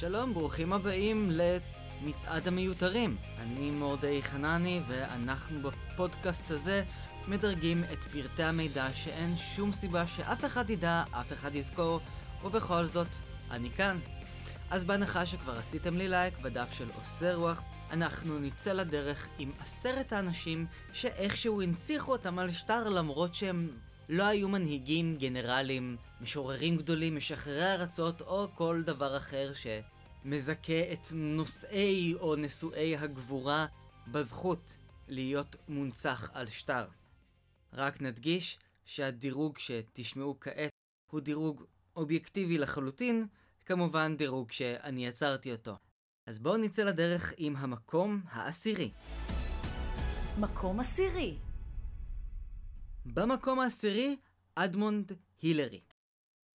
שלום, ברוכים הבאים למצעד המיותרים. אני מורדי חנני, ואנחנו בפודקאסט הזה מדרגים את פרטי המידע שאין שום סיבה שאף אחד ידע, אף אחד יזכור, ובכל זאת, אני כאן. אז בהנחה שכבר עשיתם לי לייק בדף של עושה רוח, אנחנו נצא לדרך עם עשרת האנשים שאיכשהו הנציחו אותם על שטר למרות שהם לא היו מנהיגים, גנרלים, משוררים גדולים, משחררי ארצות או כל דבר אחר שמזכה את נושאי או נשואי הגבורה בזכות להיות מונצח על שטר. רק נדגיש שהדירוג שתשמעו כעת הוא דירוג אובייקטיבי לחלוטין, כמובן דירוג שאני יצרתי אותו. אז בואו נצא לדרך עם המקום העשירי. מקום עשירי. במקום העשירי, אדמונד הילרי.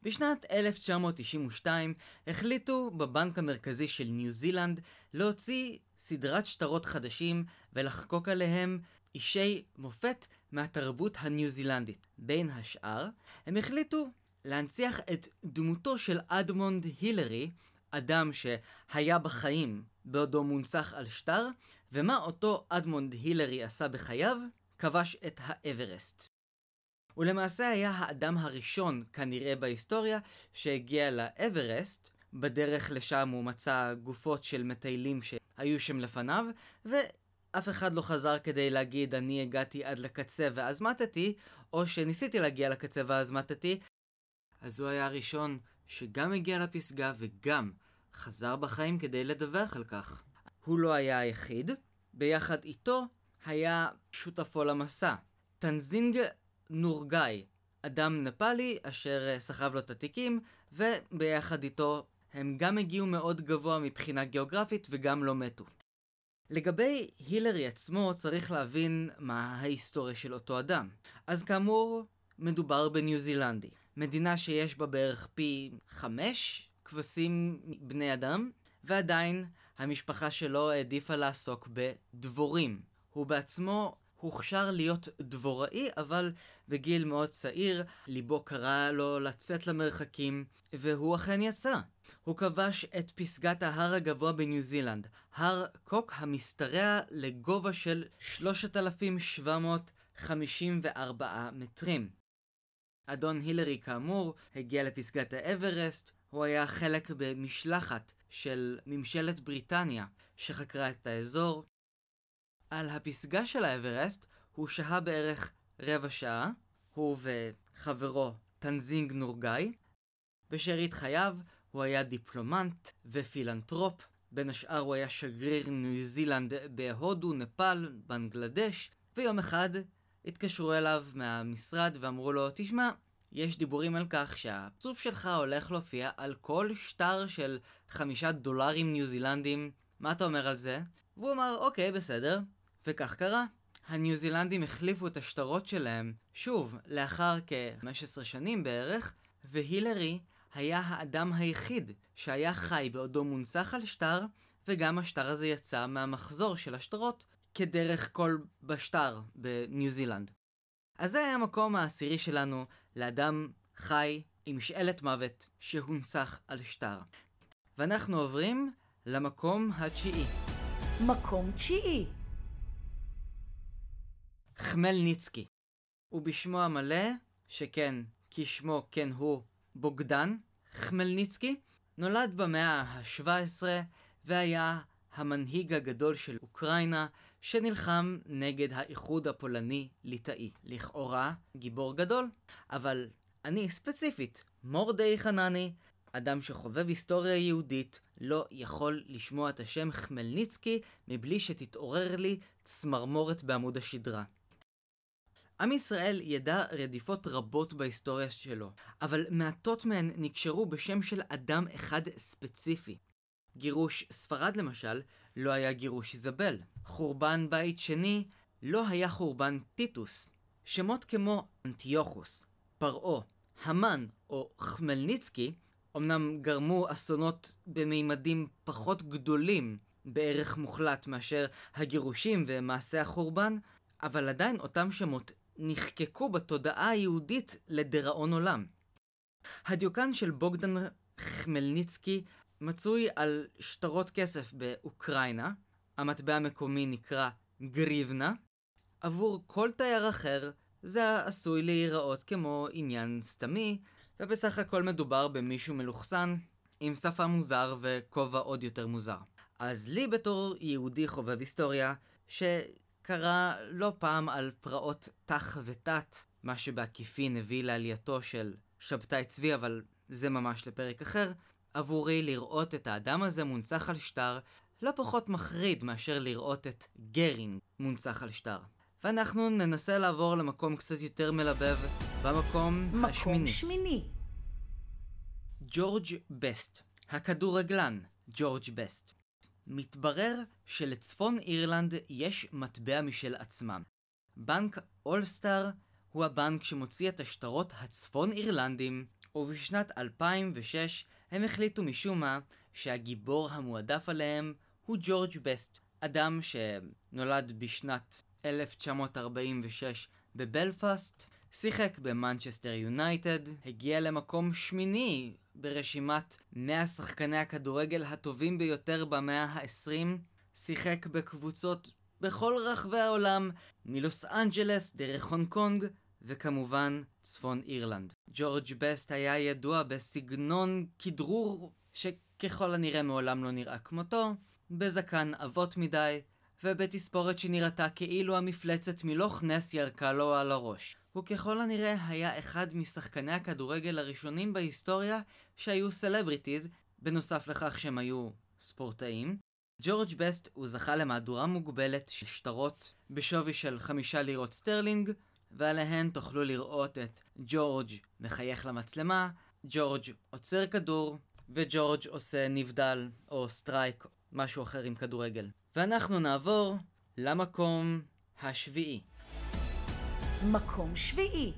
בשנת 1992 החליטו בבנק המרכזי של ניו זילנד להוציא סדרת שטרות חדשים ולחקוק עליהם אישי מופת מהתרבות הניו זילנדית. בין השאר, הם החליטו להנציח את דמותו של אדמונד הילרי, אדם שהיה בחיים בעודו מונצח על שטר, ומה אותו אדמונד הילרי עשה בחייו? כבש את האברסט. הוא למעשה היה האדם הראשון כנראה בהיסטוריה שהגיע לאברסט, בדרך לשם הוא מצא גופות של מטיילים שהיו שם לפניו, ואף אחד לא חזר כדי להגיד אני הגעתי עד לקצה ואז מתתי, או שניסיתי להגיע לקצה ואז מתתי, אז הוא היה הראשון שגם הגיע לפסגה וגם חזר בחיים כדי לדווח על כך. הוא לא היה היחיד, ביחד איתו היה שותפו למסע. טנזינג נורגאי, אדם נפאלי אשר סחב לו את התיקים, וביחד איתו הם גם הגיעו מאוד גבוה מבחינה גיאוגרפית וגם לא מתו. לגבי הילרי עצמו צריך להבין מה ההיסטוריה של אותו אדם. אז כאמור, מדובר בניו זילנדי. מדינה שיש בה בערך פי חמש כבשים בני אדם, ועדיין המשפחה שלו העדיפה לעסוק בדבורים. הוא בעצמו הוכשר להיות דבוראי, אבל בגיל מאוד צעיר, ליבו קרא לו לצאת למרחקים, והוא אכן יצא. הוא כבש את פסגת ההר הגבוה בניו זילנד, הר קוק המשתרע לגובה של 3,754 מטרים. אדון הילרי כאמור הגיע לפסגת האברסט, הוא היה חלק במשלחת של ממשלת בריטניה שחקרה את האזור, על הפסגה של האברסט הוא שהה בערך רבע שעה, הוא וחברו טנזינג נורגאי. בשארית חייו הוא היה דיפלומנט ופילנטרופ, בין השאר הוא היה שגריר ניו זילנד בהודו, נפאל, בנגלדש, ויום אחד התקשרו אליו מהמשרד ואמרו לו, תשמע, יש דיבורים על כך שהפרצוף שלך הולך להופיע על כל שטר של חמישה דולרים ניו זילנדים, מה אתה אומר על זה? והוא אמר, אוקיי, בסדר. וכך קרה. הניו זילנדים החליפו את השטרות שלהם, שוב, לאחר כ-15 שנים בערך, והילרי היה האדם היחיד שהיה חי בעודו מונצח על שטר, וגם השטר הזה יצא מהמחזור של השטרות כדרך כל בשטר בניו זילנד. אז זה היה המקום העשירי שלנו לאדם חי עם משאלת מוות שהונצח על שטר. ואנחנו עוברים למקום התשיעי. מקום תשיעי. חמלניצקי. ובשמו המלא, שכן, כשמו כן הוא בוגדן, חמלניצקי, נולד במאה ה-17 והיה המנהיג הגדול של אוקראינה שנלחם נגד האיחוד הפולני-ליטאי. לכאורה, גיבור גדול, אבל אני ספציפית, מורדי חנני, אדם שחובב היסטוריה יהודית, לא יכול לשמוע את השם חמלניצקי מבלי שתתעורר לי צמרמורת בעמוד השדרה. עם ישראל ידע רדיפות רבות בהיסטוריה שלו, אבל מעטות מהן נקשרו בשם של אדם אחד ספציפי. גירוש ספרד למשל, לא היה גירוש איזבל. חורבן בית שני, לא היה חורבן טיטוס. שמות כמו אנטיוכוס, פרעה, המן או חמלניצקי, אמנם גרמו אסונות במימדים פחות גדולים בערך מוחלט מאשר הגירושים ומעשי החורבן, אבל עדיין אותם שמות נחקקו בתודעה היהודית לדיראון עולם. הדיוקן של בוגדן חמלניצקי מצוי על שטרות כסף באוקראינה, המטבע המקומי נקרא גריבנה. עבור כל תייר אחר זה עשוי להיראות כמו עניין סתמי, ובסך הכל מדובר במישהו מלוכסן עם שפה מוזר וכובע עוד יותר מוזר. אז לי בתור יהודי חובב היסטוריה, שקרא לא פעם על פרעות תח ותת, מה שבעקיפין הביא לעלייתו של שבתאי צבי, אבל זה ממש לפרק אחר, עבורי לראות את האדם הזה מונצח על שטר לא פחות מחריד מאשר לראות את גרינג מונצח על שטר. ואנחנו ננסה לעבור למקום קצת יותר מלבב, במקום מקום השמיני. שמיני. ג'ורג' בסט, הכדורגלן ג'ורג' בסט. מתברר שלצפון אירלנד יש מטבע משל עצמם. בנק אולסטר הוא הבנק שמוציא את השטרות הצפון אירלנדים, ובשנת 2006 הם החליטו משום מה שהגיבור המועדף עליהם הוא ג'ורג' בסט, אדם שנולד בשנת 1946 בבלפאסט, שיחק במנצ'סטר יונייטד, הגיע למקום שמיני ברשימת 100 שחקני הכדורגל הטובים ביותר במאה ה-20, שיחק בקבוצות בכל רחבי העולם, מלוס אנג'לס דרך הונג קונג, וכמובן צפון אירלנד. ג'ורג' בסט היה ידוע בסגנון כדרור שככל הנראה מעולם לא נראה כמותו, בזקן עבות מדי, ובתספורת שנראתה כאילו המפלצת מלוך נס ירקה לו על הראש. הוא ככל הנראה היה אחד משחקני הכדורגל הראשונים בהיסטוריה שהיו סלבריטיז, בנוסף לכך שהם היו ספורטאים. ג'ורג' בסט הוא זכה למהדורה מוגבלת של שטרות בשווי של חמישה לירות סטרלינג, ועליהן תוכלו לראות את ג'ורג' מחייך למצלמה, ג'ורג' עוצר כדור, וג'ורג' עושה נבדל או סטרייק, משהו אחר עם כדורגל. ואנחנו נעבור למקום השביעי. מקום שביעי.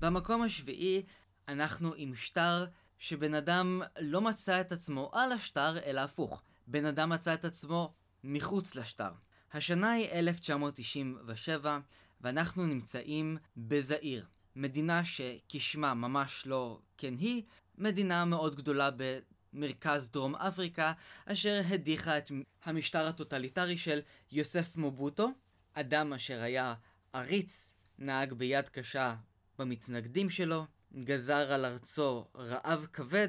במקום השביעי אנחנו עם שטר שבן אדם לא מצא את עצמו על השטר, אלא הפוך. בן אדם מצא את עצמו מחוץ לשטר. השנה היא 1997, ואנחנו נמצאים בזעיר. מדינה שכשמה ממש לא כן היא, מדינה מאוד גדולה במרכז דרום אפריקה, אשר הדיחה את המשטר הטוטליטרי של יוסף מובוטו, אדם אשר היה עריץ, נהג ביד קשה במתנגדים שלו, גזר על ארצו רעב כבד,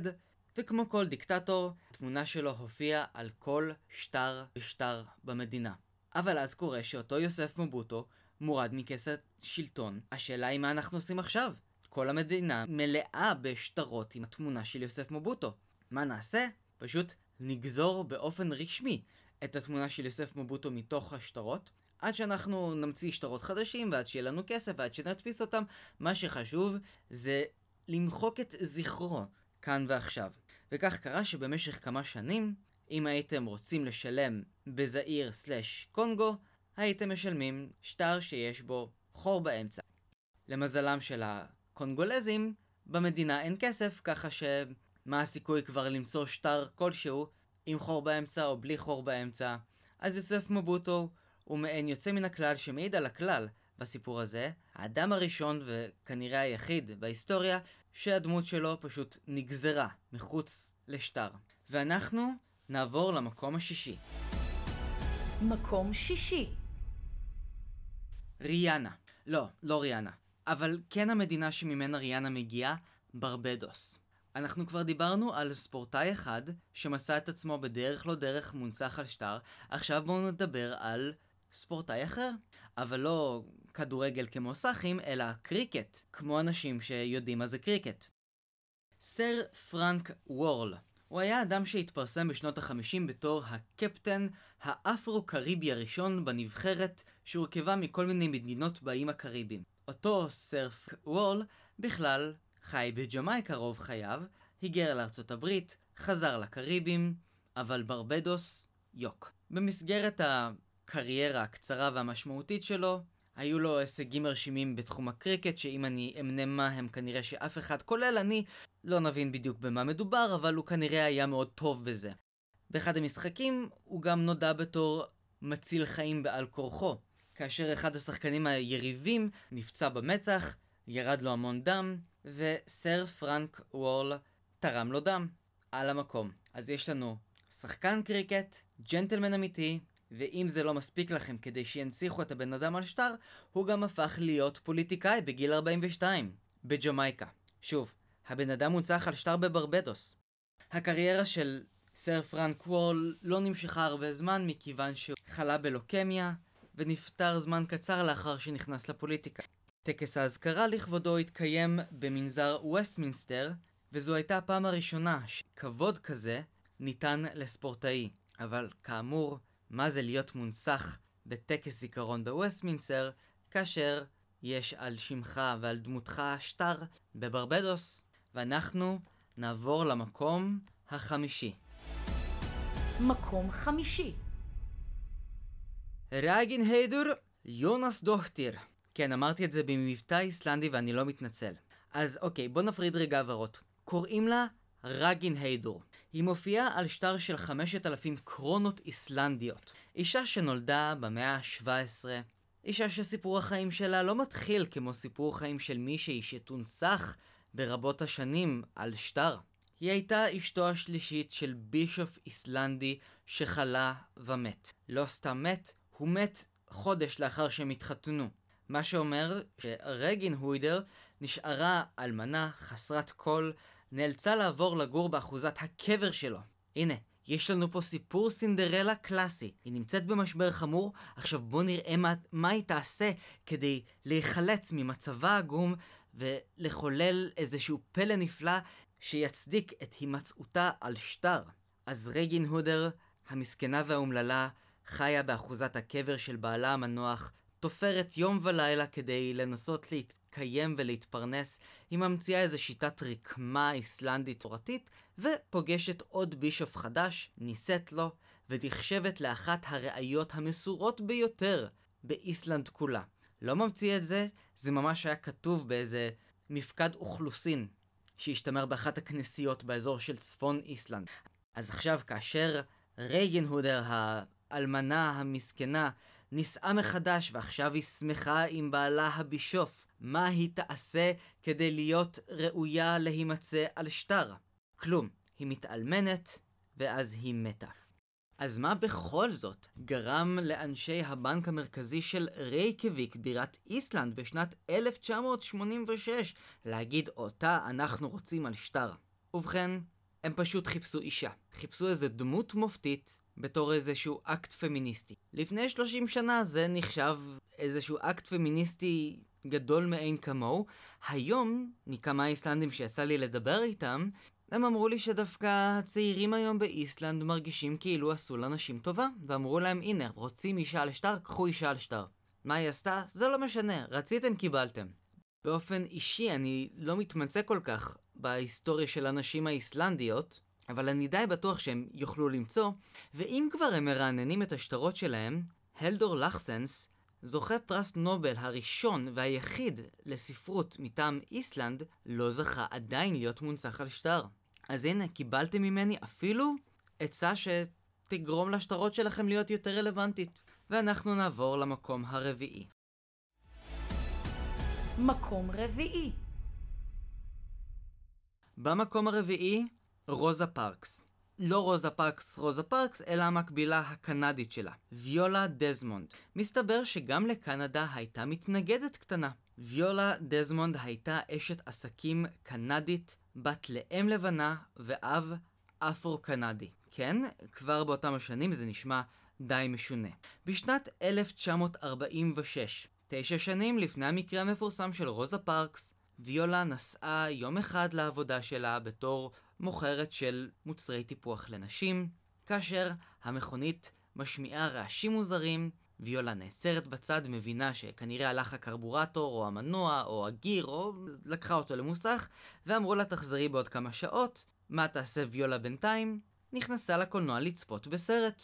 וכמו כל דיקטטור, התמונה שלו הופיעה על כל שטר ושטר במדינה. אבל אז קורה שאותו יוסף מבוטו מורד מכס השלטון. השאלה היא מה אנחנו עושים עכשיו? כל המדינה מלאה בשטרות עם התמונה של יוסף מבוטו. מה נעשה? פשוט נגזור באופן רשמי את התמונה של יוסף מבוטו מתוך השטרות, עד שאנחנו נמציא שטרות חדשים, ועד שיהיה לנו כסף, ועד שנדפיס אותם. מה שחשוב זה למחוק את זכרו כאן ועכשיו. וכך קרה שבמשך כמה שנים, אם הייתם רוצים לשלם בזעיר סלש קונגו, הייתם משלמים שטר שיש בו חור באמצע. למזלם של הקונגולזים, במדינה אין כסף, ככה שמה הסיכוי כבר למצוא שטר כלשהו עם חור באמצע או בלי חור באמצע. אז יוסף מבוטו הוא מעין יוצא מן הכלל שמעיד על הכלל בסיפור הזה, האדם הראשון וכנראה היחיד בהיסטוריה שהדמות שלו פשוט נגזרה מחוץ לשטר. ואנחנו נעבור למקום השישי. מקום שישי. ריאנה. לא, לא ריאנה. אבל כן המדינה שממנה ריאנה מגיעה, ברבדוס. אנחנו כבר דיברנו על ספורטאי אחד שמצא את עצמו בדרך לא דרך מונצח על שטר, עכשיו בואו נדבר על ספורטאי אחר. אבל לא כדורגל כמו סאחים, אלא קריקט, כמו אנשים שיודעים מה זה קריקט. סר פרנק וורל הוא היה אדם שהתפרסם בשנות החמישים בתור הקפטן האפרו-קריבי הראשון בנבחרת שהורכבה מכל מיני מדינות באיים הקריביים. אותו סרף וורל בכלל חי בג'מייקה רוב חייו, היגר לארצות הברית, חזר לקריבים, אבל ברבדוס יוק. במסגרת הקריירה הקצרה והמשמעותית שלו, היו לו הישגים מרשימים בתחום הקריקט, שאם אני אמנה מה הם כנראה שאף אחד, כולל אני, לא נבין בדיוק במה מדובר, אבל הוא כנראה היה מאוד טוב בזה. באחד המשחקים הוא גם נודע בתור מציל חיים בעל כורחו, כאשר אחד השחקנים היריבים נפצע במצח, ירד לו המון דם, וסר פרנק וורל תרם לו דם. על המקום. אז יש לנו שחקן קריקט, ג'נטלמן אמיתי, ואם זה לא מספיק לכם כדי שינציחו את הבן אדם על שטר, הוא גם הפך להיות פוליטיקאי בגיל 42, בג'מייקה. שוב, הבן אדם הונצח על שטר בברבדוס. הקריירה של סר פרנק וול לא נמשכה הרבה זמן מכיוון שהוא חלה בלוקמיה ונפטר זמן קצר לאחר שנכנס לפוליטיקה. טקס האזכרה לכבודו התקיים במנזר ווסטמינסטר, וזו הייתה הפעם הראשונה שכבוד כזה ניתן לספורטאי. אבל כאמור, מה זה להיות מונצח בטקס זיכרון בווסטמינסטר, כאשר יש על שמך ועל דמותך שטר בברבדוס, ואנחנו נעבור למקום החמישי. מקום חמישי. רגין היידור יונס דוכטיר. כן, אמרתי את זה במבטא איסלנדי ואני לא מתנצל. אז אוקיי, בוא נפריד רגע עברות. קוראים לה רגין היידור. היא מופיעה על שטר של 5,000 קרונות איסלנדיות. אישה שנולדה במאה ה-17. אישה שסיפור החיים שלה לא מתחיל כמו סיפור החיים של מישהי שתונצח ברבות השנים על שטר. היא הייתה אשתו השלישית של בישוף איסלנדי שחלה ומת. לא סתם מת, הוא מת חודש לאחר שהם התחתנו. מה שאומר שרגין הוידר נשארה אלמנה, חסרת כל, נאלצה לעבור לגור באחוזת הקבר שלו. הנה, יש לנו פה סיפור סינדרלה קלאסי. היא נמצאת במשבר חמור, עכשיו בואו נראה מה, מה היא תעשה כדי להיחלץ ממצבה העגום ולחולל איזשהו פלא נפלא שיצדיק את הימצאותה על שטר. אז רגין הודר, המסכנה והאומללה, חיה באחוזת הקבר של בעלה המנוח, תופרת יום ולילה כדי לנסות להתקיים ולהתפרנס, היא ממציאה איזו שיטת רקמה איסלנדית תורתית, ופוגשת עוד בישוף חדש, נישאת לו, ונחשבת לאחת הראיות המסורות ביותר באיסלנד כולה. לא ממציא את זה, זה ממש היה כתוב באיזה מפקד אוכלוסין שהשתמר באחת הכנסיות באזור של צפון איסלנד. אז עכשיו, כאשר רייגן הודר, האלמנה המסכנה, נישאה מחדש ועכשיו היא שמחה עם בעלה הבישוף, מה היא תעשה כדי להיות ראויה להימצא על שטר? כלום. היא מתאלמנת, ואז היא מתה. אז מה בכל זאת גרם לאנשי הבנק המרכזי של רייקביק, בירת איסלנד, בשנת 1986, להגיד אותה אנחנו רוצים על שטר? ובכן, הם פשוט חיפשו אישה. חיפשו איזה דמות מופתית בתור איזשהו אקט פמיניסטי. לפני 30 שנה זה נחשב איזשהו אקט פמיניסטי גדול מאין כמוהו. היום, מכמה איסלנדים שיצא לי לדבר איתם, הם אמרו לי שדווקא הצעירים היום באיסלנד מרגישים כאילו עשו לנשים טובה, ואמרו להם, הנה, רוצים אישה על שטר, קחו אישה על שטר. מה היא עשתה? זה לא משנה, רציתם, קיבלתם. באופן אישי, אני לא מתמצא כל כך בהיסטוריה של הנשים האיסלנדיות, אבל אני די בטוח שהם יוכלו למצוא, ואם כבר הם מרעננים את השטרות שלהם, הלדור לחסנס, זוכה פרס נובל הראשון והיחיד לספרות מטעם איסלנד, לא זכה עדיין להיות מונצח על שטר. אז הנה, קיבלתם ממני אפילו עצה שתגרום לשטרות שלכם להיות יותר רלוונטית. ואנחנו נעבור למקום הרביעי. מקום רביעי. במקום הרביעי, רוזה פארקס. לא רוזה פארקס רוזה פארקס, אלא המקבילה הקנדית שלה, ויולה דזמונד. מסתבר שגם לקנדה הייתה מתנגדת קטנה. ויולה דזמונד הייתה אשת עסקים קנדית, בת לאם לבנה ואב אפרו-קנדי. כן, כבר באותם השנים זה נשמע די משונה. בשנת 1946, תשע שנים לפני המקרה המפורסם של רוזה פארקס, ויולה נסעה יום אחד לעבודה שלה בתור מוכרת של מוצרי טיפוח לנשים, כאשר המכונית משמיעה רעשים מוזרים, ויולה נעצרת בצד, מבינה שכנראה הלך הקרבורטור, או המנוע, או הגיר, או לקחה אותו למוסך, ואמרו לה תחזרי בעוד כמה שעות. מה תעשה ויולה בינתיים? נכנסה לקולנוע לצפות בסרט.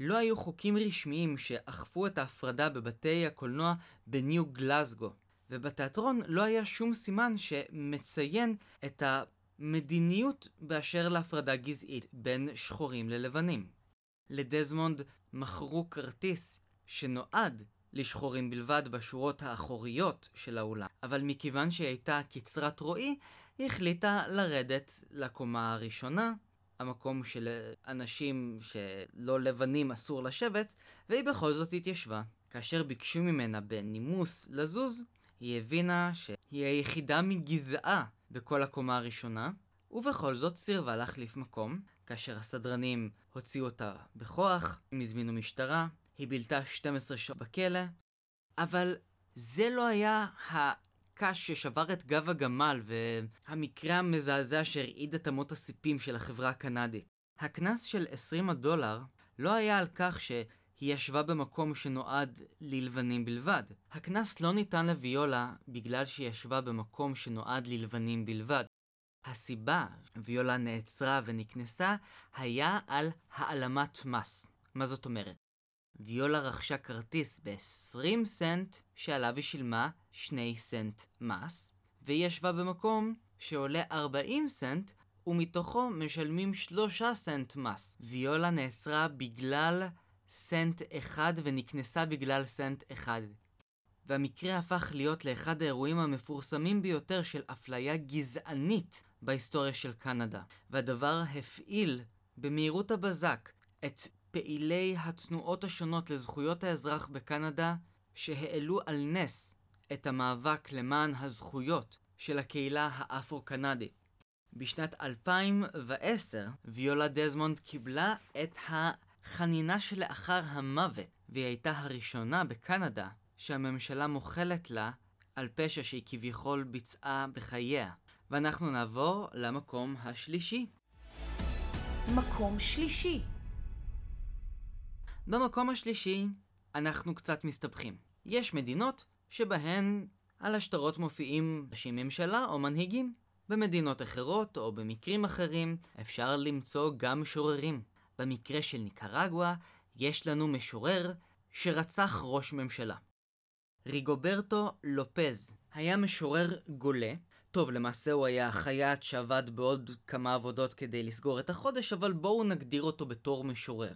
לא היו חוקים רשמיים שאכפו את ההפרדה בבתי הקולנוע בניו גלזגו, ובתיאטרון לא היה שום סימן שמציין את המדיניות באשר להפרדה גזעית בין שחורים ללבנים. לדזמונד מכרו כרטיס שנועד לשחורים בלבד בשורות האחוריות של האולם, אבל מכיוון שהיא הייתה קצרת רואי, היא החליטה לרדת לקומה הראשונה, המקום של אנשים שלא לבנים אסור לשבת, והיא בכל זאת התיישבה. כאשר ביקשו ממנה בנימוס לזוז, היא הבינה שהיא היחידה מגזעה בכל הקומה הראשונה, ובכל זאת סירבה להחליף מקום, כאשר הסדרנים הוציאו אותה בכוח, הם הזמינו משטרה, היא בילתה 12 שעות בכלא, אבל זה לא היה הקש ששבר את גב הגמל והמקרה המזעזע שהרעיד את אמות הסיפים של החברה הקנדית. הקנס של 20 הדולר לא היה על כך שהיא ישבה במקום שנועד ללבנים בלבד. הקנס לא ניתן לוויולה בגלל שהיא ישבה במקום שנועד ללבנים בלבד. הסיבה ויולה נעצרה ונקנסה היה על העלמת מס. מה זאת אומרת? ויולה רכשה כרטיס ב-20 סנט שעליו היא שילמה 2 סנט מס, והיא ישבה במקום שעולה 40 סנט ומתוכו משלמים 3 סנט מס. ויולה נעצרה בגלל סנט אחד ונקנסה בגלל סנט אחד. והמקרה הפך להיות לאחד האירועים המפורסמים ביותר של אפליה גזענית בהיסטוריה של קנדה. והדבר הפעיל במהירות הבזק את פעילי התנועות השונות לזכויות האזרח בקנדה שהעלו על נס את המאבק למען הזכויות של הקהילה האפרו-קנדית. בשנת 2010 ויולה דזמונד קיבלה את החנינה שלאחר המוות, והיא הייתה הראשונה בקנדה שהממשלה מוחלת לה על פשע שהיא כביכול ביצעה בחייה. ואנחנו נעבור למקום השלישי. מקום שלישי. במקום השלישי, אנחנו קצת מסתבכים. יש מדינות שבהן על השטרות מופיעים ראשי ממשלה או מנהיגים. במדינות אחרות או במקרים אחרים אפשר למצוא גם משוררים. במקרה של ניקרגואה יש לנו משורר שרצח ראש ממשלה. ריגוברטו לופז היה משורר גולה. טוב, למעשה הוא היה חייט שעבד בעוד כמה עבודות כדי לסגור את החודש, אבל בואו נגדיר אותו בתור משורר.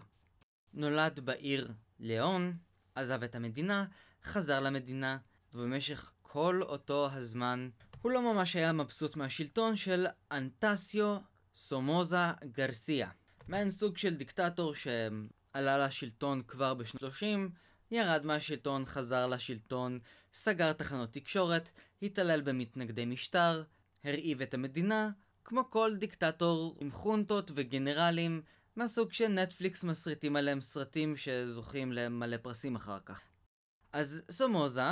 נולד בעיר ליאון, עזב את המדינה, חזר למדינה, ובמשך כל אותו הזמן הוא לא ממש היה מבסוט מהשלטון של אנטסיו סומוזה גרסיה. מעין סוג של דיקטטור שעלה לשלטון כבר בשנות 30, ירד מהשלטון, חזר לשלטון, סגר תחנות תקשורת, התעלל במתנגדי משטר, הרעיב את המדינה, כמו כל דיקטטור עם חונטות וגנרלים, מהסוג שנטפליקס מסריטים עליהם סרטים שזוכים למלא פרסים אחר כך. אז סומוזה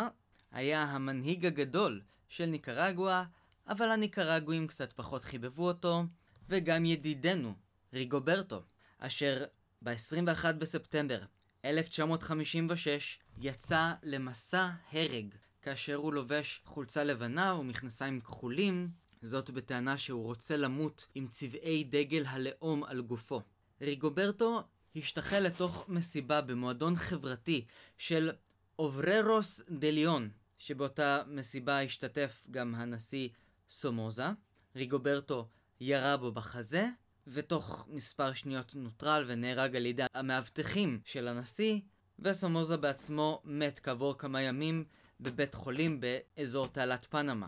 היה המנהיג הגדול של ניקרגואה, אבל הניקרגואים קצת פחות חיבבו אותו, וגם ידידנו, ריגוברטו, אשר ב-21 בספטמבר 1956 יצא למסע הרג, כאשר הוא לובש חולצה לבנה ומכנסיים כחולים, זאת בטענה שהוא רוצה למות עם צבעי דגל הלאום על גופו. ריגוברטו השתחל לתוך מסיבה במועדון חברתי של Obreros de León, שבאותה מסיבה השתתף גם הנשיא סומוזה. ריגוברטו ירה בו בחזה, ותוך מספר שניות נוטרל ונהרג על ידי המאבטחים של הנשיא, וסומוזה בעצמו מת כעבור כמה ימים בבית חולים באזור תעלת פנמה.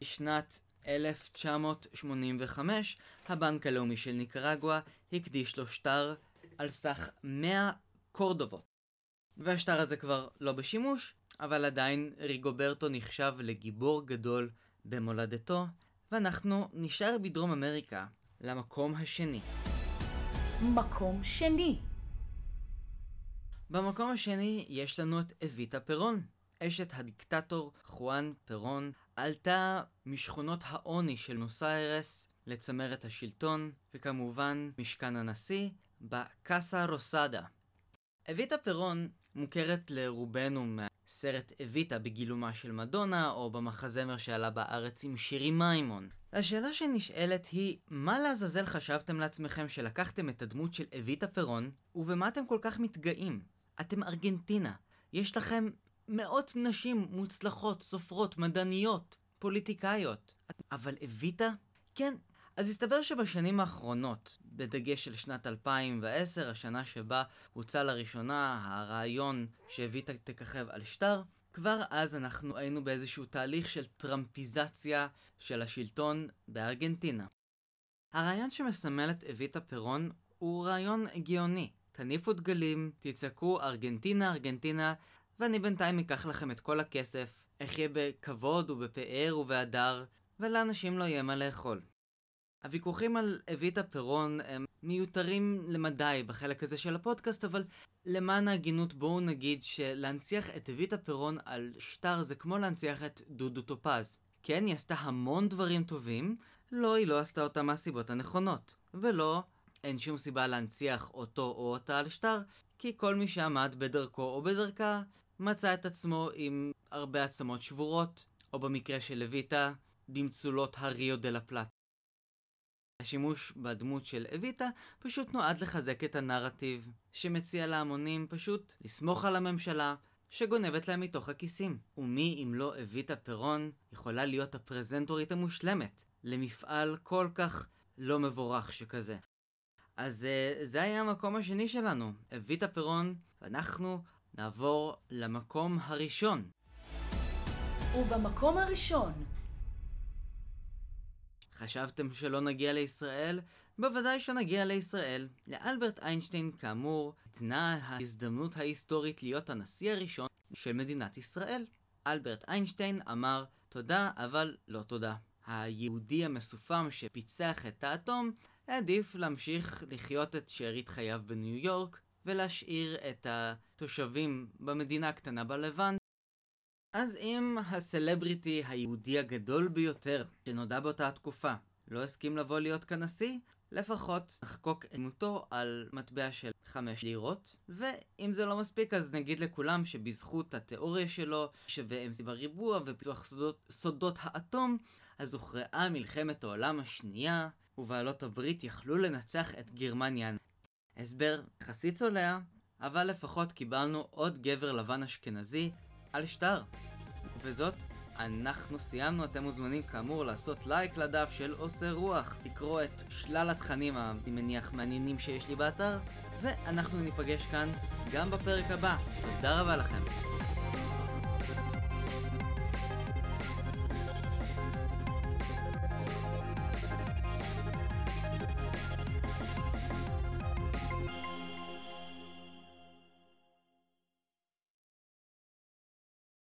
בשנת 1985, הבנק הלאומי של ניקרגואה הקדיש לו שטר על סך 100 קורדובות. והשטר הזה כבר לא בשימוש, אבל עדיין ריגוברטו נחשב לגיבור גדול במולדתו, ואנחנו נשאר בדרום אמריקה למקום השני. מקום שני. במקום השני יש לנו את אביטה פרון. אשת הדיקטטור חואן פרון עלתה משכונות העוני של נוסיירס לצמרת השלטון, וכמובן משכן הנשיא, בקאסה רוסדה. אביטה פרון מוכרת לרובנו מהסרט אביטה בגילומה של מדונה, או במחזמר שעלה בארץ עם שירי מימון. השאלה שנשאלת היא, מה לעזאזל חשבתם לעצמכם שלקחתם את הדמות של אביטה פרון, ובמה אתם כל כך מתגאים? אתם ארגנטינה. יש לכם מאות נשים מוצלחות, סופרות, מדעניות, פוליטיקאיות. אבל אביטה? כן. אז הסתבר שבשנים האחרונות, בדגש של שנת 2010, השנה שבה הוצע לראשונה הרעיון שאביטה תככב על שטר, כבר אז אנחנו היינו באיזשהו תהליך של טראמפיזציה של השלטון בארגנטינה. הרעיון שמסמל את אביטה פירון הוא רעיון גאוני. תניפו דגלים, תצעקו ארגנטינה, ארגנטינה, ואני בינתיים אקח לכם את כל הכסף, אחיה בכבוד ובפאר ובהדר, ולאנשים לא יהיה מה לאכול. הוויכוחים על אביטה פירון הם מיותרים למדי בחלק הזה של הפודקאסט, אבל למען ההגינות בואו נגיד שלהנציח את אביטה פירון על שטר זה כמו להנציח את דודו טופז. כן, היא עשתה המון דברים טובים, לא, היא לא עשתה אותם מהסיבות הנכונות. ולא, אין שום סיבה להנציח אותו או אותה על שטר, כי כל מי שעמד בדרכו או בדרכה מצא את עצמו עם הרבה עצמות שבורות, או במקרה של לויטה, במצולות הריו דה לה. השימוש בדמות של אביטה פשוט נועד לחזק את הנרטיב, שמציע להמונים פשוט לסמוך על הממשלה, שגונבת להם מתוך הכיסים. ומי אם לא אביטה פירון יכולה להיות הפרזנטורית המושלמת למפעל כל כך לא מבורך שכזה. אז uh, זה היה המקום השני שלנו, אביטה פירון, ואנחנו נעבור למקום הראשון. ובמקום הראשון, חשבתם שלא נגיע לישראל? בוודאי שנגיע לישראל. לאלברט איינשטיין, כאמור, ניתנה ההזדמנות ההיסטורית להיות הנשיא הראשון של מדינת ישראל. אלברט איינשטיין אמר, תודה, אבל לא תודה. היהודי המסופם שפיצח את האטום, העדיף להמשיך לחיות את שארית חייו בניו יורק, ולהשאיר את התושבים במדינה הקטנה בלבנט אז אם הסלבריטי היהודי הגדול ביותר שנודע באותה התקופה לא הסכים לבוא להיות כנשיא, לפחות נחקוק את דמותו על מטבע של חמש לירות, ואם זה לא מספיק אז נגיד לכולם שבזכות התיאוריה שלו, שווה בריבוע ופיתוח סודות, סודות האטום, אז הוכרעה מלחמת העולם השנייה, ובעלות הברית יכלו לנצח את גרמניה. הסבר יחסית צולע, אבל לפחות קיבלנו עוד גבר לבן אשכנזי על שטר. וזאת, אנחנו סיימנו, אתם מוזמנים כאמור לעשות לייק לדף של עושה רוח, לקרוא את שלל התכנים אני מניח מעניינים שיש לי באתר, ואנחנו ניפגש כאן גם בפרק הבא. תודה רבה לכם.